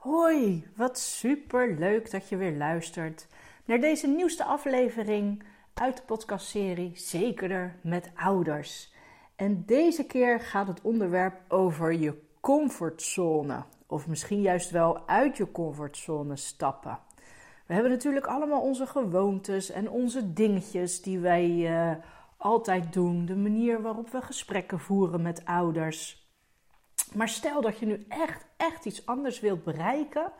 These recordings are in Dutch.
Hoi, wat super leuk dat je weer luistert naar deze nieuwste aflevering uit de podcastserie Zekerder met ouders. En deze keer gaat het onderwerp over je comfortzone, of misschien juist wel uit je comfortzone stappen. We hebben natuurlijk allemaal onze gewoontes en onze dingetjes die wij uh, altijd doen, de manier waarop we gesprekken voeren met ouders. Maar stel dat je nu echt, echt iets anders wilt bereiken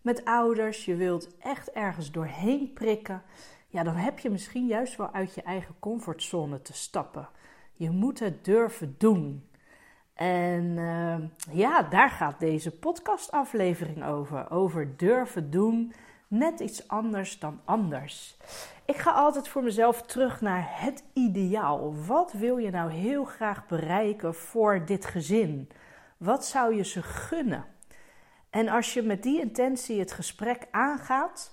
met ouders, je wilt echt ergens doorheen prikken, ja, dan heb je misschien juist wel uit je eigen comfortzone te stappen. Je moet het durven doen. En uh, ja, daar gaat deze podcastaflevering over. Over durven doen, net iets anders dan anders. Ik ga altijd voor mezelf terug naar het ideaal. Wat wil je nou heel graag bereiken voor dit gezin? Wat zou je ze gunnen? En als je met die intentie het gesprek aangaat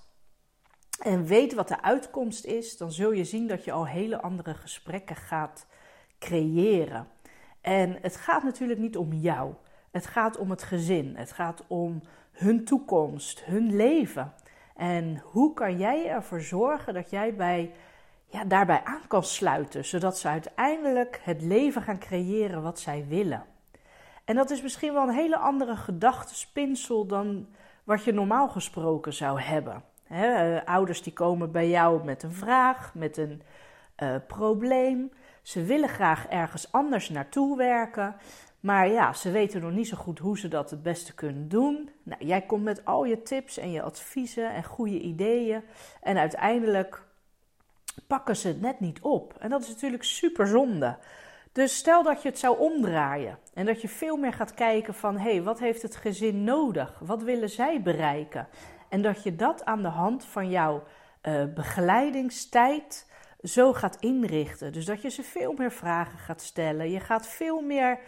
en weet wat de uitkomst is, dan zul je zien dat je al hele andere gesprekken gaat creëren. En het gaat natuurlijk niet om jou. Het gaat om het gezin. Het gaat om hun toekomst, hun leven. En hoe kan jij ervoor zorgen dat jij bij, ja, daarbij aan kan sluiten, zodat ze uiteindelijk het leven gaan creëren wat zij willen? En dat is misschien wel een hele andere gedachtespinsel dan wat je normaal gesproken zou hebben. Eh, ouders die komen bij jou met een vraag, met een uh, probleem. Ze willen graag ergens anders naartoe werken. Maar ja, ze weten nog niet zo goed hoe ze dat het beste kunnen doen. Nou, jij komt met al je tips en je adviezen en goede ideeën. En uiteindelijk pakken ze het net niet op. En dat is natuurlijk super zonde. Dus stel dat je het zou omdraaien en dat je veel meer gaat kijken van hé, hey, wat heeft het gezin nodig? Wat willen zij bereiken? En dat je dat aan de hand van jouw uh, begeleidingstijd zo gaat inrichten. Dus dat je ze veel meer vragen gaat stellen. Je gaat veel meer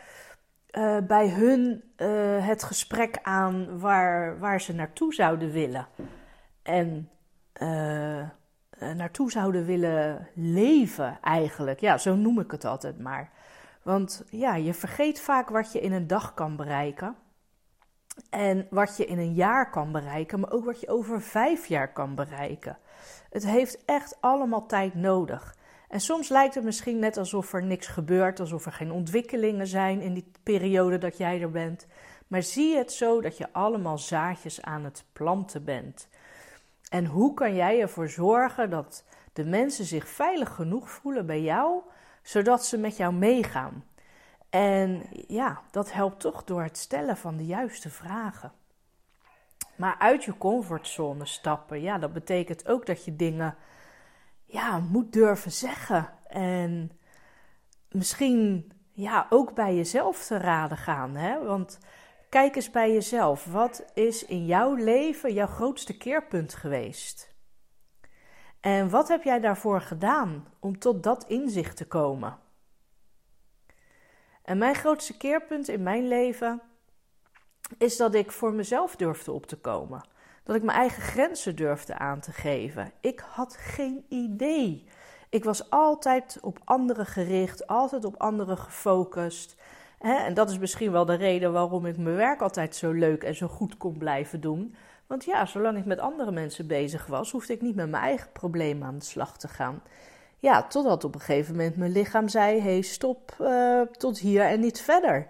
uh, bij hun uh, het gesprek aan waar, waar ze naartoe zouden willen. En naartoe zouden willen leven eigenlijk. Ja, zo noem ik het altijd maar. Want ja, je vergeet vaak wat je in een dag kan bereiken. En wat je in een jaar kan bereiken, maar ook wat je over vijf jaar kan bereiken. Het heeft echt allemaal tijd nodig. En soms lijkt het misschien net alsof er niks gebeurt, alsof er geen ontwikkelingen zijn in die periode dat jij er bent. Maar zie het zo dat je allemaal zaadjes aan het planten bent. En hoe kan jij ervoor zorgen dat de mensen zich veilig genoeg voelen bij jou zodat ze met jou meegaan. En ja, dat helpt toch door het stellen van de juiste vragen. Maar uit je comfortzone stappen, ja, dat betekent ook dat je dingen ja, moet durven zeggen. En misschien ja, ook bij jezelf te raden gaan. Hè? Want kijk eens bij jezelf. Wat is in jouw leven jouw grootste keerpunt geweest? En wat heb jij daarvoor gedaan om tot dat inzicht te komen? En mijn grootste keerpunt in mijn leven is dat ik voor mezelf durfde op te komen. Dat ik mijn eigen grenzen durfde aan te geven. Ik had geen idee. Ik was altijd op anderen gericht, altijd op anderen gefocust. En dat is misschien wel de reden waarom ik mijn werk altijd zo leuk en zo goed kon blijven doen. Want ja, zolang ik met andere mensen bezig was, hoefde ik niet met mijn eigen problemen aan de slag te gaan. Ja, totdat op een gegeven moment mijn lichaam zei: hey, stop uh, tot hier en niet verder.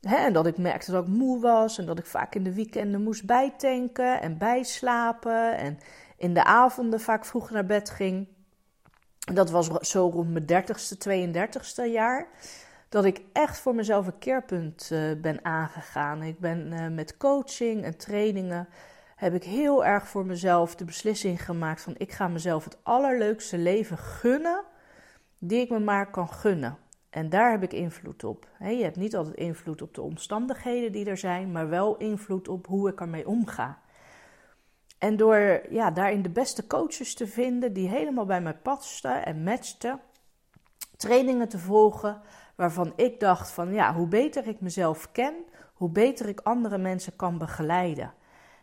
Hè, en dat ik merkte dat ik moe was en dat ik vaak in de weekenden moest bijtanken en bijslapen. En in de avonden vaak vroeg naar bed ging. Dat was zo rond mijn 30ste, 32ste jaar. Dat ik echt voor mezelf een keerpunt uh, ben aangegaan. Ik ben uh, met coaching en trainingen heb ik heel erg voor mezelf de beslissing gemaakt van ik ga mezelf het allerleukste leven gunnen die ik me maar kan gunnen. En daar heb ik invloed op. je hebt niet altijd invloed op de omstandigheden die er zijn, maar wel invloed op hoe ik ermee omga. En door ja, daarin de beste coaches te vinden die helemaal bij mij pasten en matchten, trainingen te volgen waarvan ik dacht van ja, hoe beter ik mezelf ken, hoe beter ik andere mensen kan begeleiden.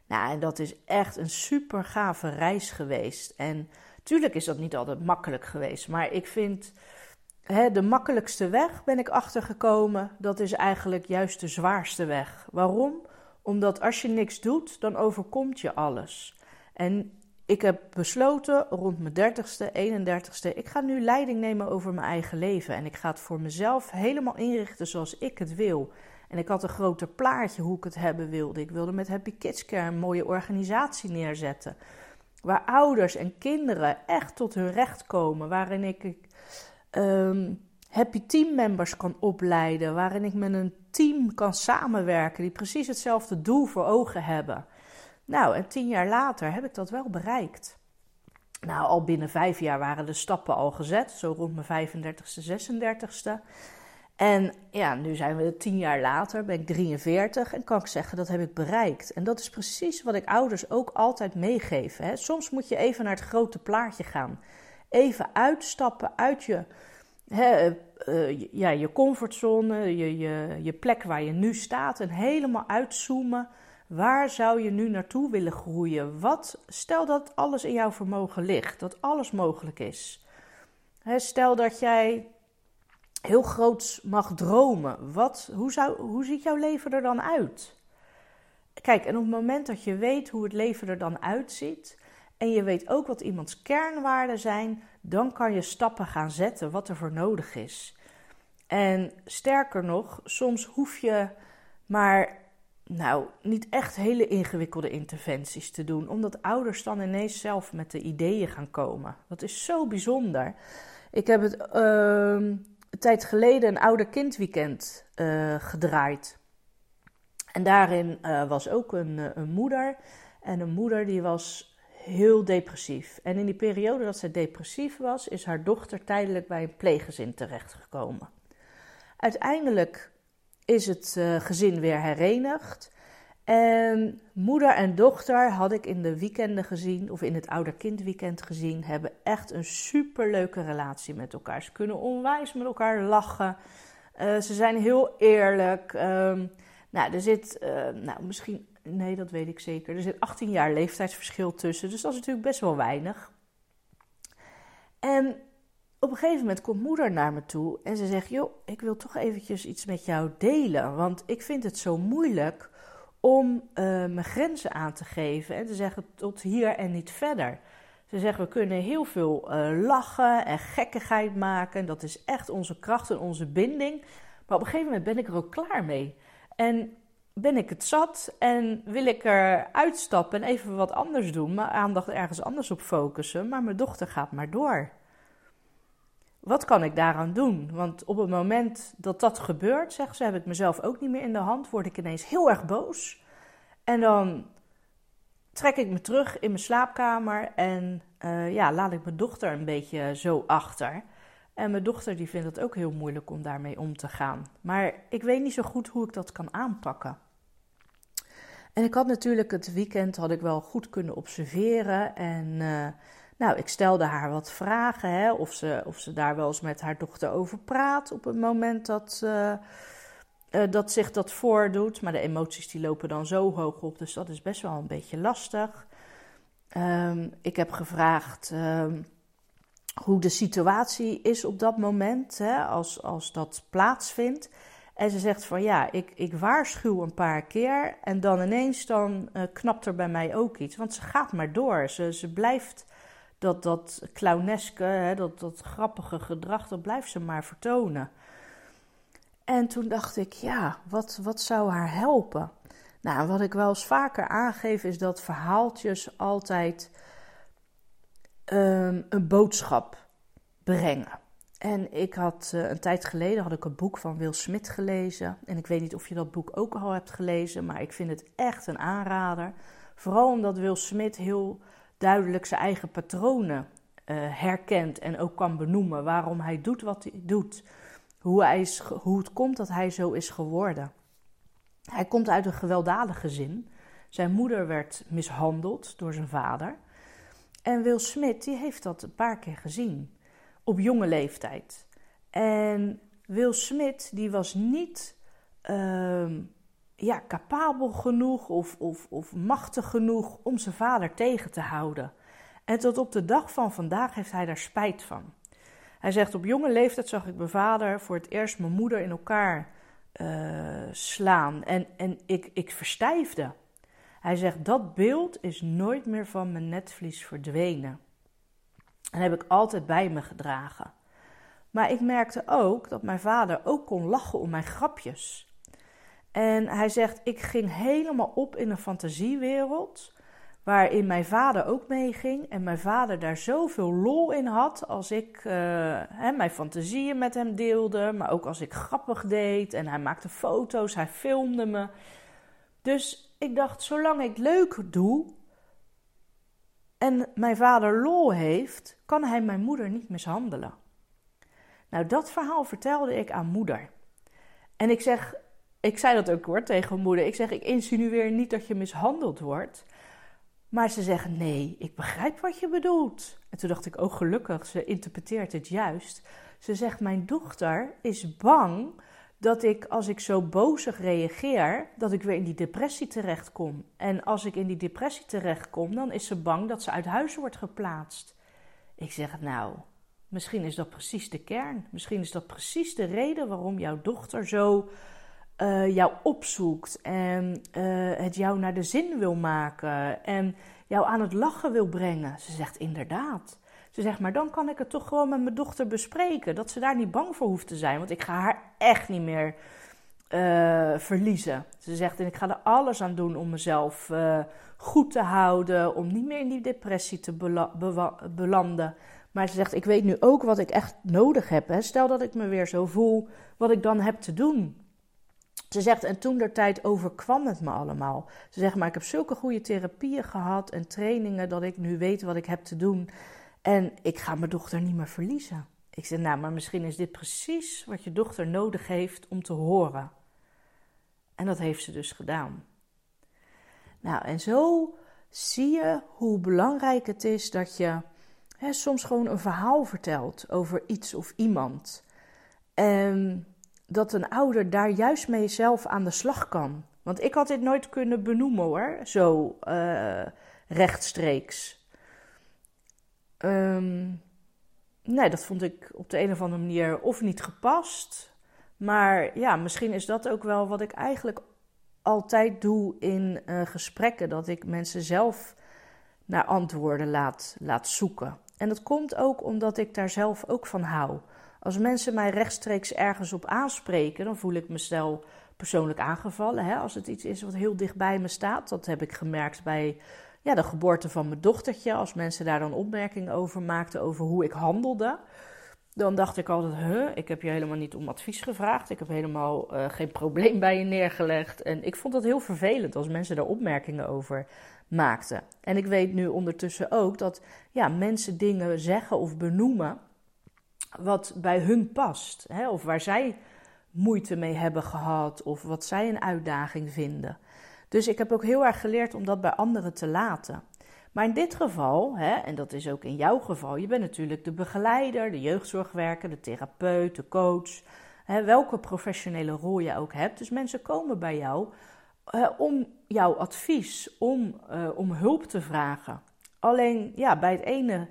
Nou, en dat is echt een super gave reis geweest. En tuurlijk is dat niet altijd makkelijk geweest, maar ik vind hè, de makkelijkste weg ben ik achtergekomen. Dat is eigenlijk juist de zwaarste weg. Waarom? Omdat als je niks doet, dan overkomt je alles. En ik heb besloten rond mijn 30ste, 31ste, ik ga nu leiding nemen over mijn eigen leven. En ik ga het voor mezelf helemaal inrichten zoals ik het wil. En ik had een groter plaatje hoe ik het hebben wilde. Ik wilde met Happy Kids Care een mooie organisatie neerzetten. Waar ouders en kinderen echt tot hun recht komen. Waarin ik um, happy team members kan opleiden. Waarin ik met een team kan samenwerken die precies hetzelfde doel voor ogen hebben. Nou, en tien jaar later heb ik dat wel bereikt. Nou, al binnen vijf jaar waren de stappen al gezet, zo rond mijn 35ste, 36ste. En ja, nu zijn we tien jaar later, ben ik 43 en kan ik zeggen dat heb ik bereikt. En dat is precies wat ik ouders ook altijd meegeef. Hè. Soms moet je even naar het grote plaatje gaan. Even uitstappen uit je, hè, uh, ja, je comfortzone, je, je, je plek waar je nu staat en helemaal uitzoomen Waar zou je nu naartoe willen groeien? Wat, stel dat alles in jouw vermogen ligt, dat alles mogelijk is. stel dat jij heel groot mag dromen. Wat, hoe, zou, hoe ziet jouw leven er dan uit? Kijk, en op het moment dat je weet hoe het leven er dan uitziet. En je weet ook wat iemands kernwaarden zijn, dan kan je stappen gaan zetten wat er voor nodig is. En sterker nog, soms hoef je maar nou, niet echt hele ingewikkelde interventies te doen, omdat ouders dan ineens zelf met de ideeën gaan komen. Dat is zo bijzonder. Ik heb het een tijd geleden een ouder-kindweekend uh, gedraaid. En daarin uh, was ook een, eh, een moeder. En een moeder die was heel depressief. En in die periode dat zij depressief was, is haar dochter tijdelijk bij een pleeggezin terechtgekomen. Uiteindelijk is het gezin weer herenigd. En moeder en dochter had ik in de weekenden gezien, of in het ouder-kindweekend gezien, hebben echt een superleuke relatie met elkaar. Ze kunnen onwijs met elkaar lachen. Uh, ze zijn heel eerlijk. Um, nou, er zit, uh, nou, misschien, nee, dat weet ik zeker. Er zit 18 jaar leeftijdsverschil tussen, dus dat is natuurlijk best wel weinig. En op een gegeven moment komt moeder naar me toe en ze zegt: Joh, ik wil toch eventjes iets met jou delen. Want ik vind het zo moeilijk om uh, mijn grenzen aan te geven en te zeggen tot hier en niet verder. Ze zeggen: We kunnen heel veel uh, lachen en gekkigheid maken. Dat is echt onze kracht en onze binding. Maar op een gegeven moment ben ik er ook klaar mee. En ben ik het zat en wil ik er uitstappen en even wat anders doen, mijn aandacht ergens anders op focussen. Maar mijn dochter gaat maar door wat kan ik daaraan doen? Want op het moment dat dat gebeurt, zegt ze, heb ik mezelf ook niet meer in de hand, word ik ineens heel erg boos. En dan trek ik me terug in mijn slaapkamer en uh, ja, laat ik mijn dochter een beetje zo achter. En mijn dochter die vindt het ook heel moeilijk om daarmee om te gaan. Maar ik weet niet zo goed hoe ik dat kan aanpakken. En ik had natuurlijk het weekend had ik wel goed kunnen observeren en uh, nou, ik stelde haar wat vragen, hè, of, ze, of ze daar wel eens met haar dochter over praat op het moment dat, uh, uh, dat zich dat voordoet. Maar de emoties die lopen dan zo hoog op, dus dat is best wel een beetje lastig. Um, ik heb gevraagd um, hoe de situatie is op dat moment, hè, als, als dat plaatsvindt. En ze zegt van ja, ik, ik waarschuw een paar keer en dan ineens dan uh, knapt er bij mij ook iets. Want ze gaat maar door, ze, ze blijft dat, dat clowneske, hè, dat, dat grappige gedrag, dat blijft ze maar vertonen. En toen dacht ik, ja, wat, wat zou haar helpen? Nou, wat ik wel eens vaker aangeef, is dat verhaaltjes altijd um, een boodschap brengen. En ik had uh, een tijd geleden had ik een boek van Will Smith gelezen. En ik weet niet of je dat boek ook al hebt gelezen, maar ik vind het echt een aanrader. Vooral omdat Will Smith heel duidelijk zijn eigen patronen uh, herkent en ook kan benoemen waarom hij doet wat hij doet. Hoe, hij is, hoe het komt dat hij zo is geworden. Hij komt uit een gewelddadig gezin. Zijn moeder werd mishandeld door zijn vader. En Will Smith die heeft dat een paar keer gezien. Op jonge leeftijd. En Will Smith die was niet uh, ja, capabel genoeg of, of, of machtig genoeg om zijn vader tegen te houden. En tot op de dag van vandaag heeft hij daar spijt van. Hij zegt: Op jonge leeftijd zag ik mijn vader voor het eerst mijn moeder in elkaar uh, slaan. En, en ik, ik verstijfde. Hij zegt, dat beeld is nooit meer van mijn netvlies verdwenen. En heb ik altijd bij me gedragen. Maar ik merkte ook dat mijn vader ook kon lachen om mijn grapjes. En hij zegt: Ik ging helemaal op in een fantasiewereld. Waarin mijn vader ook meeging. En mijn vader daar zoveel lol in had. Als ik uh, hè, mijn fantasieën met hem deelde. Maar ook als ik grappig deed. En hij maakte foto's, hij filmde me. Dus ik dacht: zolang ik leuk doe. En mijn vader lol heeft, kan hij mijn moeder niet mishandelen. Nou, dat verhaal vertelde ik aan moeder. En ik zeg, ik zei dat ook hoor tegen moeder. Ik zeg, ik insinueer niet dat je mishandeld wordt. Maar ze zeggen, nee, ik begrijp wat je bedoelt. En toen dacht ik, oh gelukkig, ze interpreteert het juist. Ze zegt, mijn dochter is bang dat ik, als ik zo bozig reageer, dat ik weer in die depressie terechtkom. En als ik in die depressie terechtkom, dan is ze bang dat ze uit huis wordt geplaatst. Ik zeg, nou, Misschien is dat precies de kern. Misschien is dat precies de reden waarom jouw dochter zo uh, jou opzoekt en uh, het jou naar de zin wil maken en jou aan het lachen wil brengen. Ze zegt inderdaad. Ze zegt, maar dan kan ik het toch gewoon met mijn dochter bespreken. Dat ze daar niet bang voor hoeft te zijn. Want ik ga haar echt niet meer uh, verliezen. Ze zegt, en ik ga er alles aan doen om mezelf goed te houden. Om niet meer in die depressie te belanden. Maar ze zegt: Ik weet nu ook wat ik echt nodig heb. Hè. Stel dat ik me weer zo voel, wat ik dan heb te doen. Ze zegt: En toen der tijd overkwam het me allemaal. Ze zegt: Maar ik heb zulke goede therapieën gehad en trainingen dat ik nu weet wat ik heb te doen. En ik ga mijn dochter niet meer verliezen. Ik zeg: Nou, maar misschien is dit precies wat je dochter nodig heeft om te horen. En dat heeft ze dus gedaan. Nou, en zo zie je hoe belangrijk het is dat je soms gewoon een verhaal vertelt over iets of iemand. En dat een ouder daar juist mee zelf aan de slag kan. Want ik had dit nooit kunnen benoemen hoor, zo uh, rechtstreeks. Um, nee, dat vond ik op de een of andere manier of niet gepast. Maar ja, misschien is dat ook wel wat ik eigenlijk altijd doe in uh, gesprekken. Dat ik mensen zelf naar antwoorden laat, laat zoeken. En dat komt ook omdat ik daar zelf ook van hou. Als mensen mij rechtstreeks ergens op aanspreken, dan voel ik me snel persoonlijk aangevallen. Hè? Als het iets is wat heel dicht bij me staat. Dat heb ik gemerkt bij ja, de geboorte van mijn dochtertje. Als mensen daar dan opmerkingen over maakten, over hoe ik handelde. Dan dacht ik altijd, huh, ik heb je helemaal niet om advies gevraagd. Ik heb helemaal uh, geen probleem bij je neergelegd. En ik vond dat heel vervelend als mensen daar opmerkingen over maakte. En ik weet nu ondertussen ook dat ja, mensen dingen zeggen of benoemen wat bij hun past. Hè, of waar zij moeite mee hebben gehad of wat zij een uitdaging vinden. Dus ik heb ook heel erg geleerd om dat bij anderen te laten. Maar in dit geval, hè, en dat is ook in jouw geval, je bent natuurlijk de begeleider, de jeugdzorgwerker, de therapeut, de coach, hè, welke professionele rol je ook hebt. Dus mensen komen bij jou uh, om jouw advies, om, uh, om hulp te vragen. Alleen ja, bij, het ene,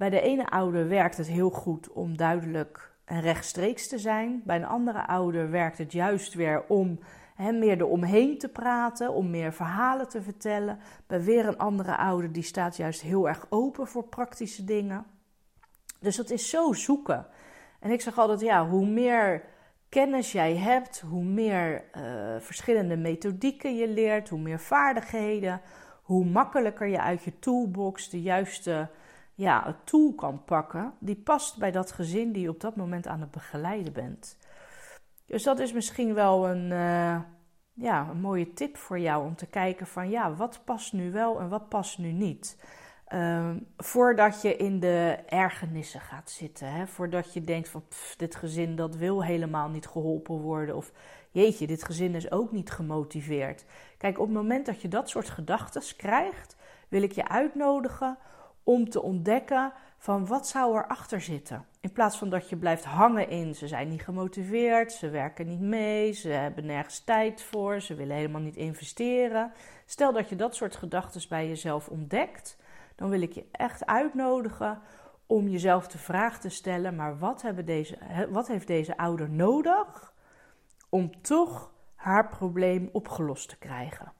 bij de ene ouder werkt het heel goed om duidelijk en rechtstreeks te zijn. Bij een andere ouder werkt het juist weer om he, meer eromheen te praten, om meer verhalen te vertellen. Bij weer een andere ouder die staat juist heel erg open voor praktische dingen. Dus dat is zo zoeken. En ik zeg altijd, ja, hoe meer kennis jij hebt, hoe meer uh, verschillende methodieken je leert, hoe meer vaardigheden, hoe makkelijker je uit je toolbox de juiste ja, tool kan pakken die past bij dat gezin die je op dat moment aan het begeleiden bent. Dus dat is misschien wel een, uh, ja, een mooie tip voor jou om te kijken van ja, wat past nu wel en wat past nu niet. Ehm, voordat je in de ergernissen gaat zitten. Hè? Voordat je denkt van dit gezin dat wil helemaal niet geholpen worden. Of jeetje, dit gezin is ook niet gemotiveerd. Kijk, op het moment dat je dat soort gedachten krijgt, wil ik je uitnodigen om te ontdekken van wat zou erachter zitten. In plaats van dat je blijft hangen in ze zijn niet gemotiveerd, ze werken niet mee, ze hebben nergens tijd voor, ze willen helemaal niet investeren. Stel dat je dat soort gedachten bij jezelf ontdekt dan wil ik je echt uitnodigen om jezelf de vraag te stellen: maar wat, hebben deze, wat heeft deze ouder nodig om toch haar probleem opgelost te krijgen.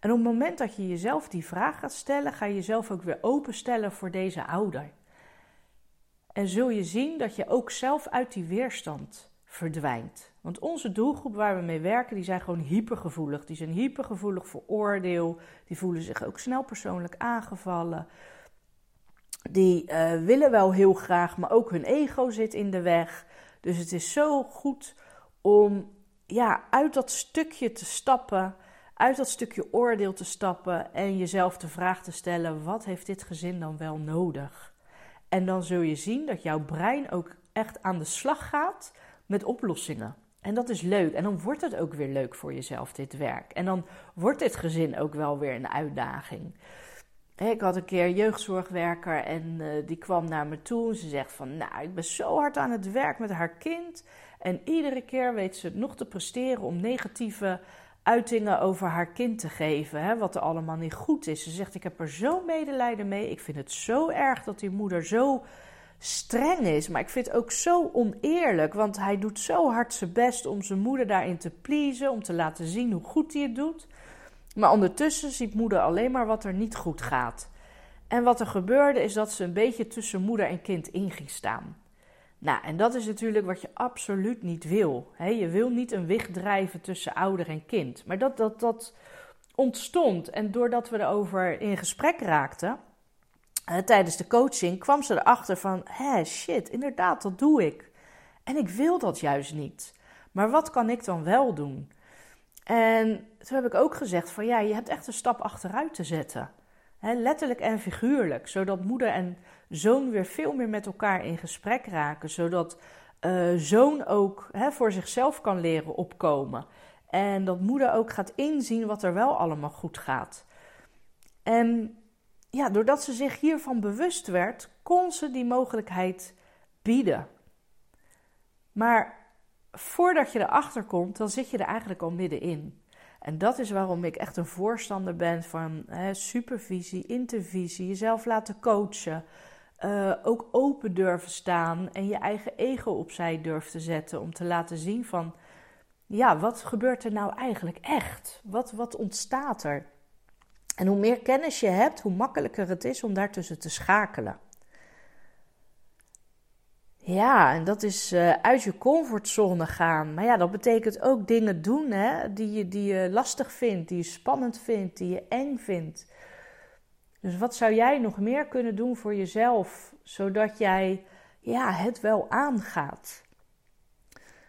En op het moment dat je jezelf die vraag gaat stellen, ga je jezelf ook weer openstellen voor deze ouder. En zul je zien dat je ook zelf uit die weerstand verdwijnt. Want onze doelgroep waar we mee werken, die zijn gewoon hypergevoelig. Die zijn hypergevoelig voor oordeel. Die voelen zich ook snel persoonlijk aangevallen. Die uh, willen wel heel graag, maar ook hun ego zit in de weg. Dus het is zo goed om ja, uit dat stukje te stappen, uit dat stukje oordeel te stappen en jezelf de vraag te stellen: wat heeft dit gezin dan wel nodig? En dan zul je zien dat jouw brein ook echt aan de slag gaat met oplossingen. En dat is leuk. En dan wordt het ook weer leuk voor jezelf, dit werk. En dan wordt dit gezin ook wel weer een uitdaging. Ik had een keer jeugdzorgwerker en uh, die kwam naar me toe. En ze zegt van, nou, ik ben zo hard aan het werk met haar kind. En iedere keer weet ze het nog te presteren om negatieve uitingen over haar kind te geven. Hè, wat er allemaal niet goed is. Ze zegt, ik heb er zo medelijden mee. Ik vind het zo erg dat die moeder zo streng is. Maar ik vind het ook zo oneerlijk. Want hij doet zo hard zijn best om zijn moeder daarin te pleasen. Om te laten zien hoe goed hij het doet. Maar ondertussen ziet moeder alleen maar wat er niet goed gaat. En wat er gebeurde is dat ze een beetje tussen moeder en kind in ging staan. Nou, en dat is natuurlijk wat je absoluut niet wil. je wil niet een wicht drijven tussen ouder en kind. Maar dat, dat, dat ontstond. En doordat we erover in gesprek raakten tijdens de coaching, kwam ze erachter van: hé, shit, inderdaad, dat doe ik. En ik wil dat juist niet. Maar wat kan ik dan wel doen? En toen heb ik ook gezegd van ja, je hebt echt een stap achteruit te zetten. Letterlijk en figuurlijk. Zodat moeder en zoon weer veel meer met elkaar in gesprek raken. Zodat uh, zoon ook voor zichzelf kan leren opkomen. En dat moeder ook gaat inzien wat er wel allemaal goed gaat. En ja, doordat ze zich hiervan bewust werd, kon ze die mogelijkheid bieden. Maar voordat je erachter komt, dan zit je er eigenlijk al middenin. En dat is waarom ik echt een voorstander ben van hè, supervisie, intervisie, jezelf laten coachen. Uh, ook open durven staan en je eigen ego opzij durven te zetten om te laten zien van, ja, wat gebeurt er nou eigenlijk echt? Wat, wat ontstaat er? En hoe meer kennis je hebt, hoe makkelijker het is om daartussen te schakelen. Ja, en dat is uh, uit je comfortzone gaan. Maar ja, dat betekent ook dingen doen hè, die, je, die je lastig vindt, die je spannend vindt, die je eng vindt. Dus wat zou jij nog meer kunnen doen voor jezelf, zodat jij ja, het wel aangaat?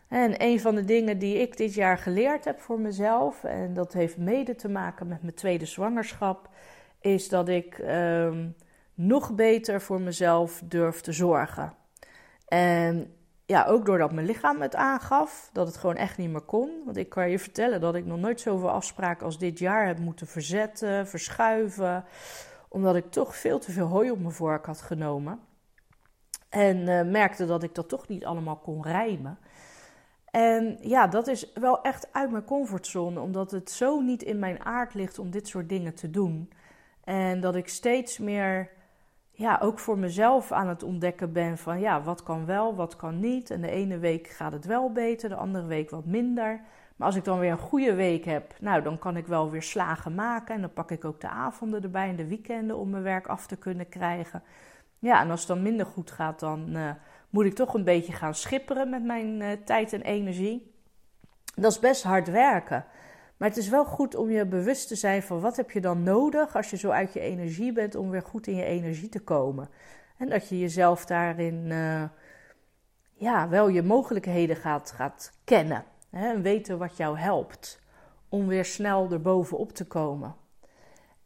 En een van de dingen die ik dit jaar geleerd heb voor mezelf, en dat heeft mede te maken met mijn tweede zwangerschap, is dat ik ehm, nog beter voor mezelf durf te zorgen. En ja, ook doordat mijn lichaam het aangaf, dat het gewoon echt niet meer kon. Want ik kan je vertellen dat ik nog nooit zoveel afspraken als dit jaar heb moeten verzetten, verschuiven. Omdat ik toch veel te veel hooi op mijn vork had genomen. En uh, merkte dat ik dat toch niet allemaal kon rijmen. En ja, dat is wel echt uit mijn comfortzone, omdat het zo niet in mijn aard ligt om dit soort dingen te doen. En dat ik steeds meer ja, ook voor mezelf aan het ontdekken ben van ja, wat kan wel, wat kan niet. En de ene week gaat het wel beter, de andere week wat minder. Maar als ik dan weer een goede week heb, nou, dan kan ik wel weer slagen maken. En dan pak ik ook de avonden erbij en de weekenden om mijn werk af te kunnen krijgen. Ja, en als het dan minder goed gaat, dan uh, moet ik toch een beetje gaan schipperen met mijn uh, tijd en energie. Dat is best hard werken. Maar het is wel goed om je bewust te zijn van wat heb je dan nodig als je zo uit je energie bent om weer goed in je energie te komen. En dat je jezelf daarin uh, ja, wel je mogelijkheden gaat, gaat kennen. Hè, en weten wat jou helpt om weer snel erbovenop te komen.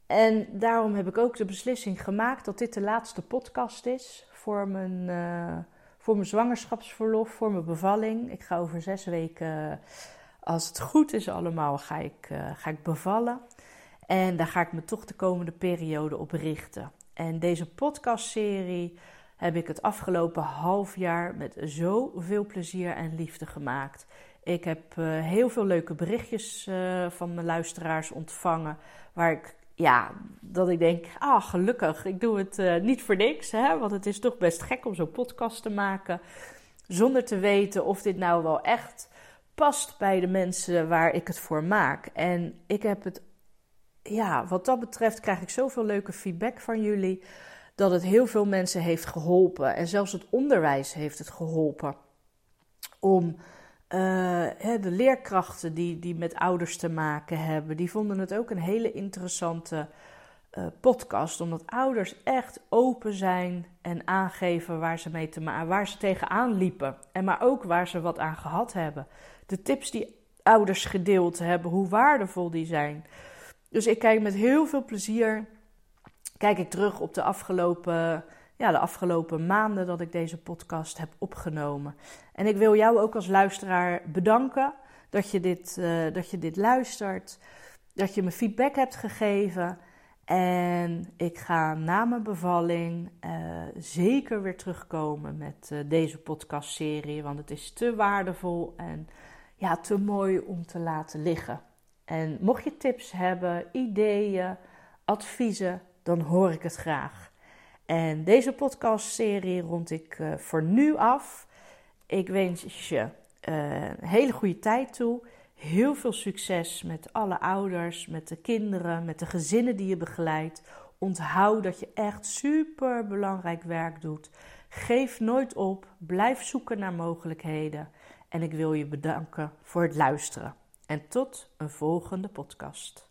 En daarom heb ik ook de beslissing gemaakt dat dit de laatste podcast is voor mijn, uh, voor mijn zwangerschapsverlof, voor mijn bevalling. Ik ga over zes weken als het goed is allemaal, ga ik, uh, ga ik bevallen. En daar ga ik me toch de komende periode op richten. En deze podcastserie heb ik het afgelopen half jaar met zoveel plezier en liefde gemaakt. Ik heb uh, heel veel leuke berichtjes uh, van mijn luisteraars ontvangen. Waar ik, ja, dat ik denk, ah, gelukkig, ik doe het niet voor niks. Hè? Want het is toch best gek om zo'n podcast te maken. Zonder te weten of dit nou wel echt past bij de mensen waar ik het voor maak. En ik heb het, ja, wat dat betreft krijg ik zoveel leuke feedback van jullie. Dat het heel veel mensen heeft geholpen. En zelfs het onderwijs heeft het geholpen. Om uh, de leerkrachten die, die met ouders te maken hebben, die vonden het ook een hele interessante uh, podcast. Omdat ouders echt open zijn en aangeven waar ze, mee te waar ze tegenaan liepen. En maar ook waar ze wat aan gehad hebben. De tips die ouders gedeeld hebben, hoe waardevol die zijn. Dus ik kijk met heel veel plezier kijk ik terug op de afgelopen, ja, de afgelopen maanden dat ik deze podcast heb opgenomen. En ik wil jou ook als luisteraar bedanken dat je dit, uh, dat je dit luistert, dat je me feedback hebt gegeven. En ik ga na mijn bevalling uh, zeker weer terugkomen met uh, deze podcastserie, want het is te waardevol en ja, te mooi om te laten liggen. En mocht je tips hebben, ideeën, adviezen, dan hoor ik het graag. En deze podcastserie rond ik uh, voor nu af. Ik wens je een hele goede tijd toe. Heel veel succes met alle ouders, met de kinderen, met de gezinnen die je begeleidt. Onthoud dat je echt super belangrijk werk doet. Geef nooit op, blijf zoeken naar mogelijkheden. En ik wil je bedanken voor het luisteren. En tot een volgende podcast.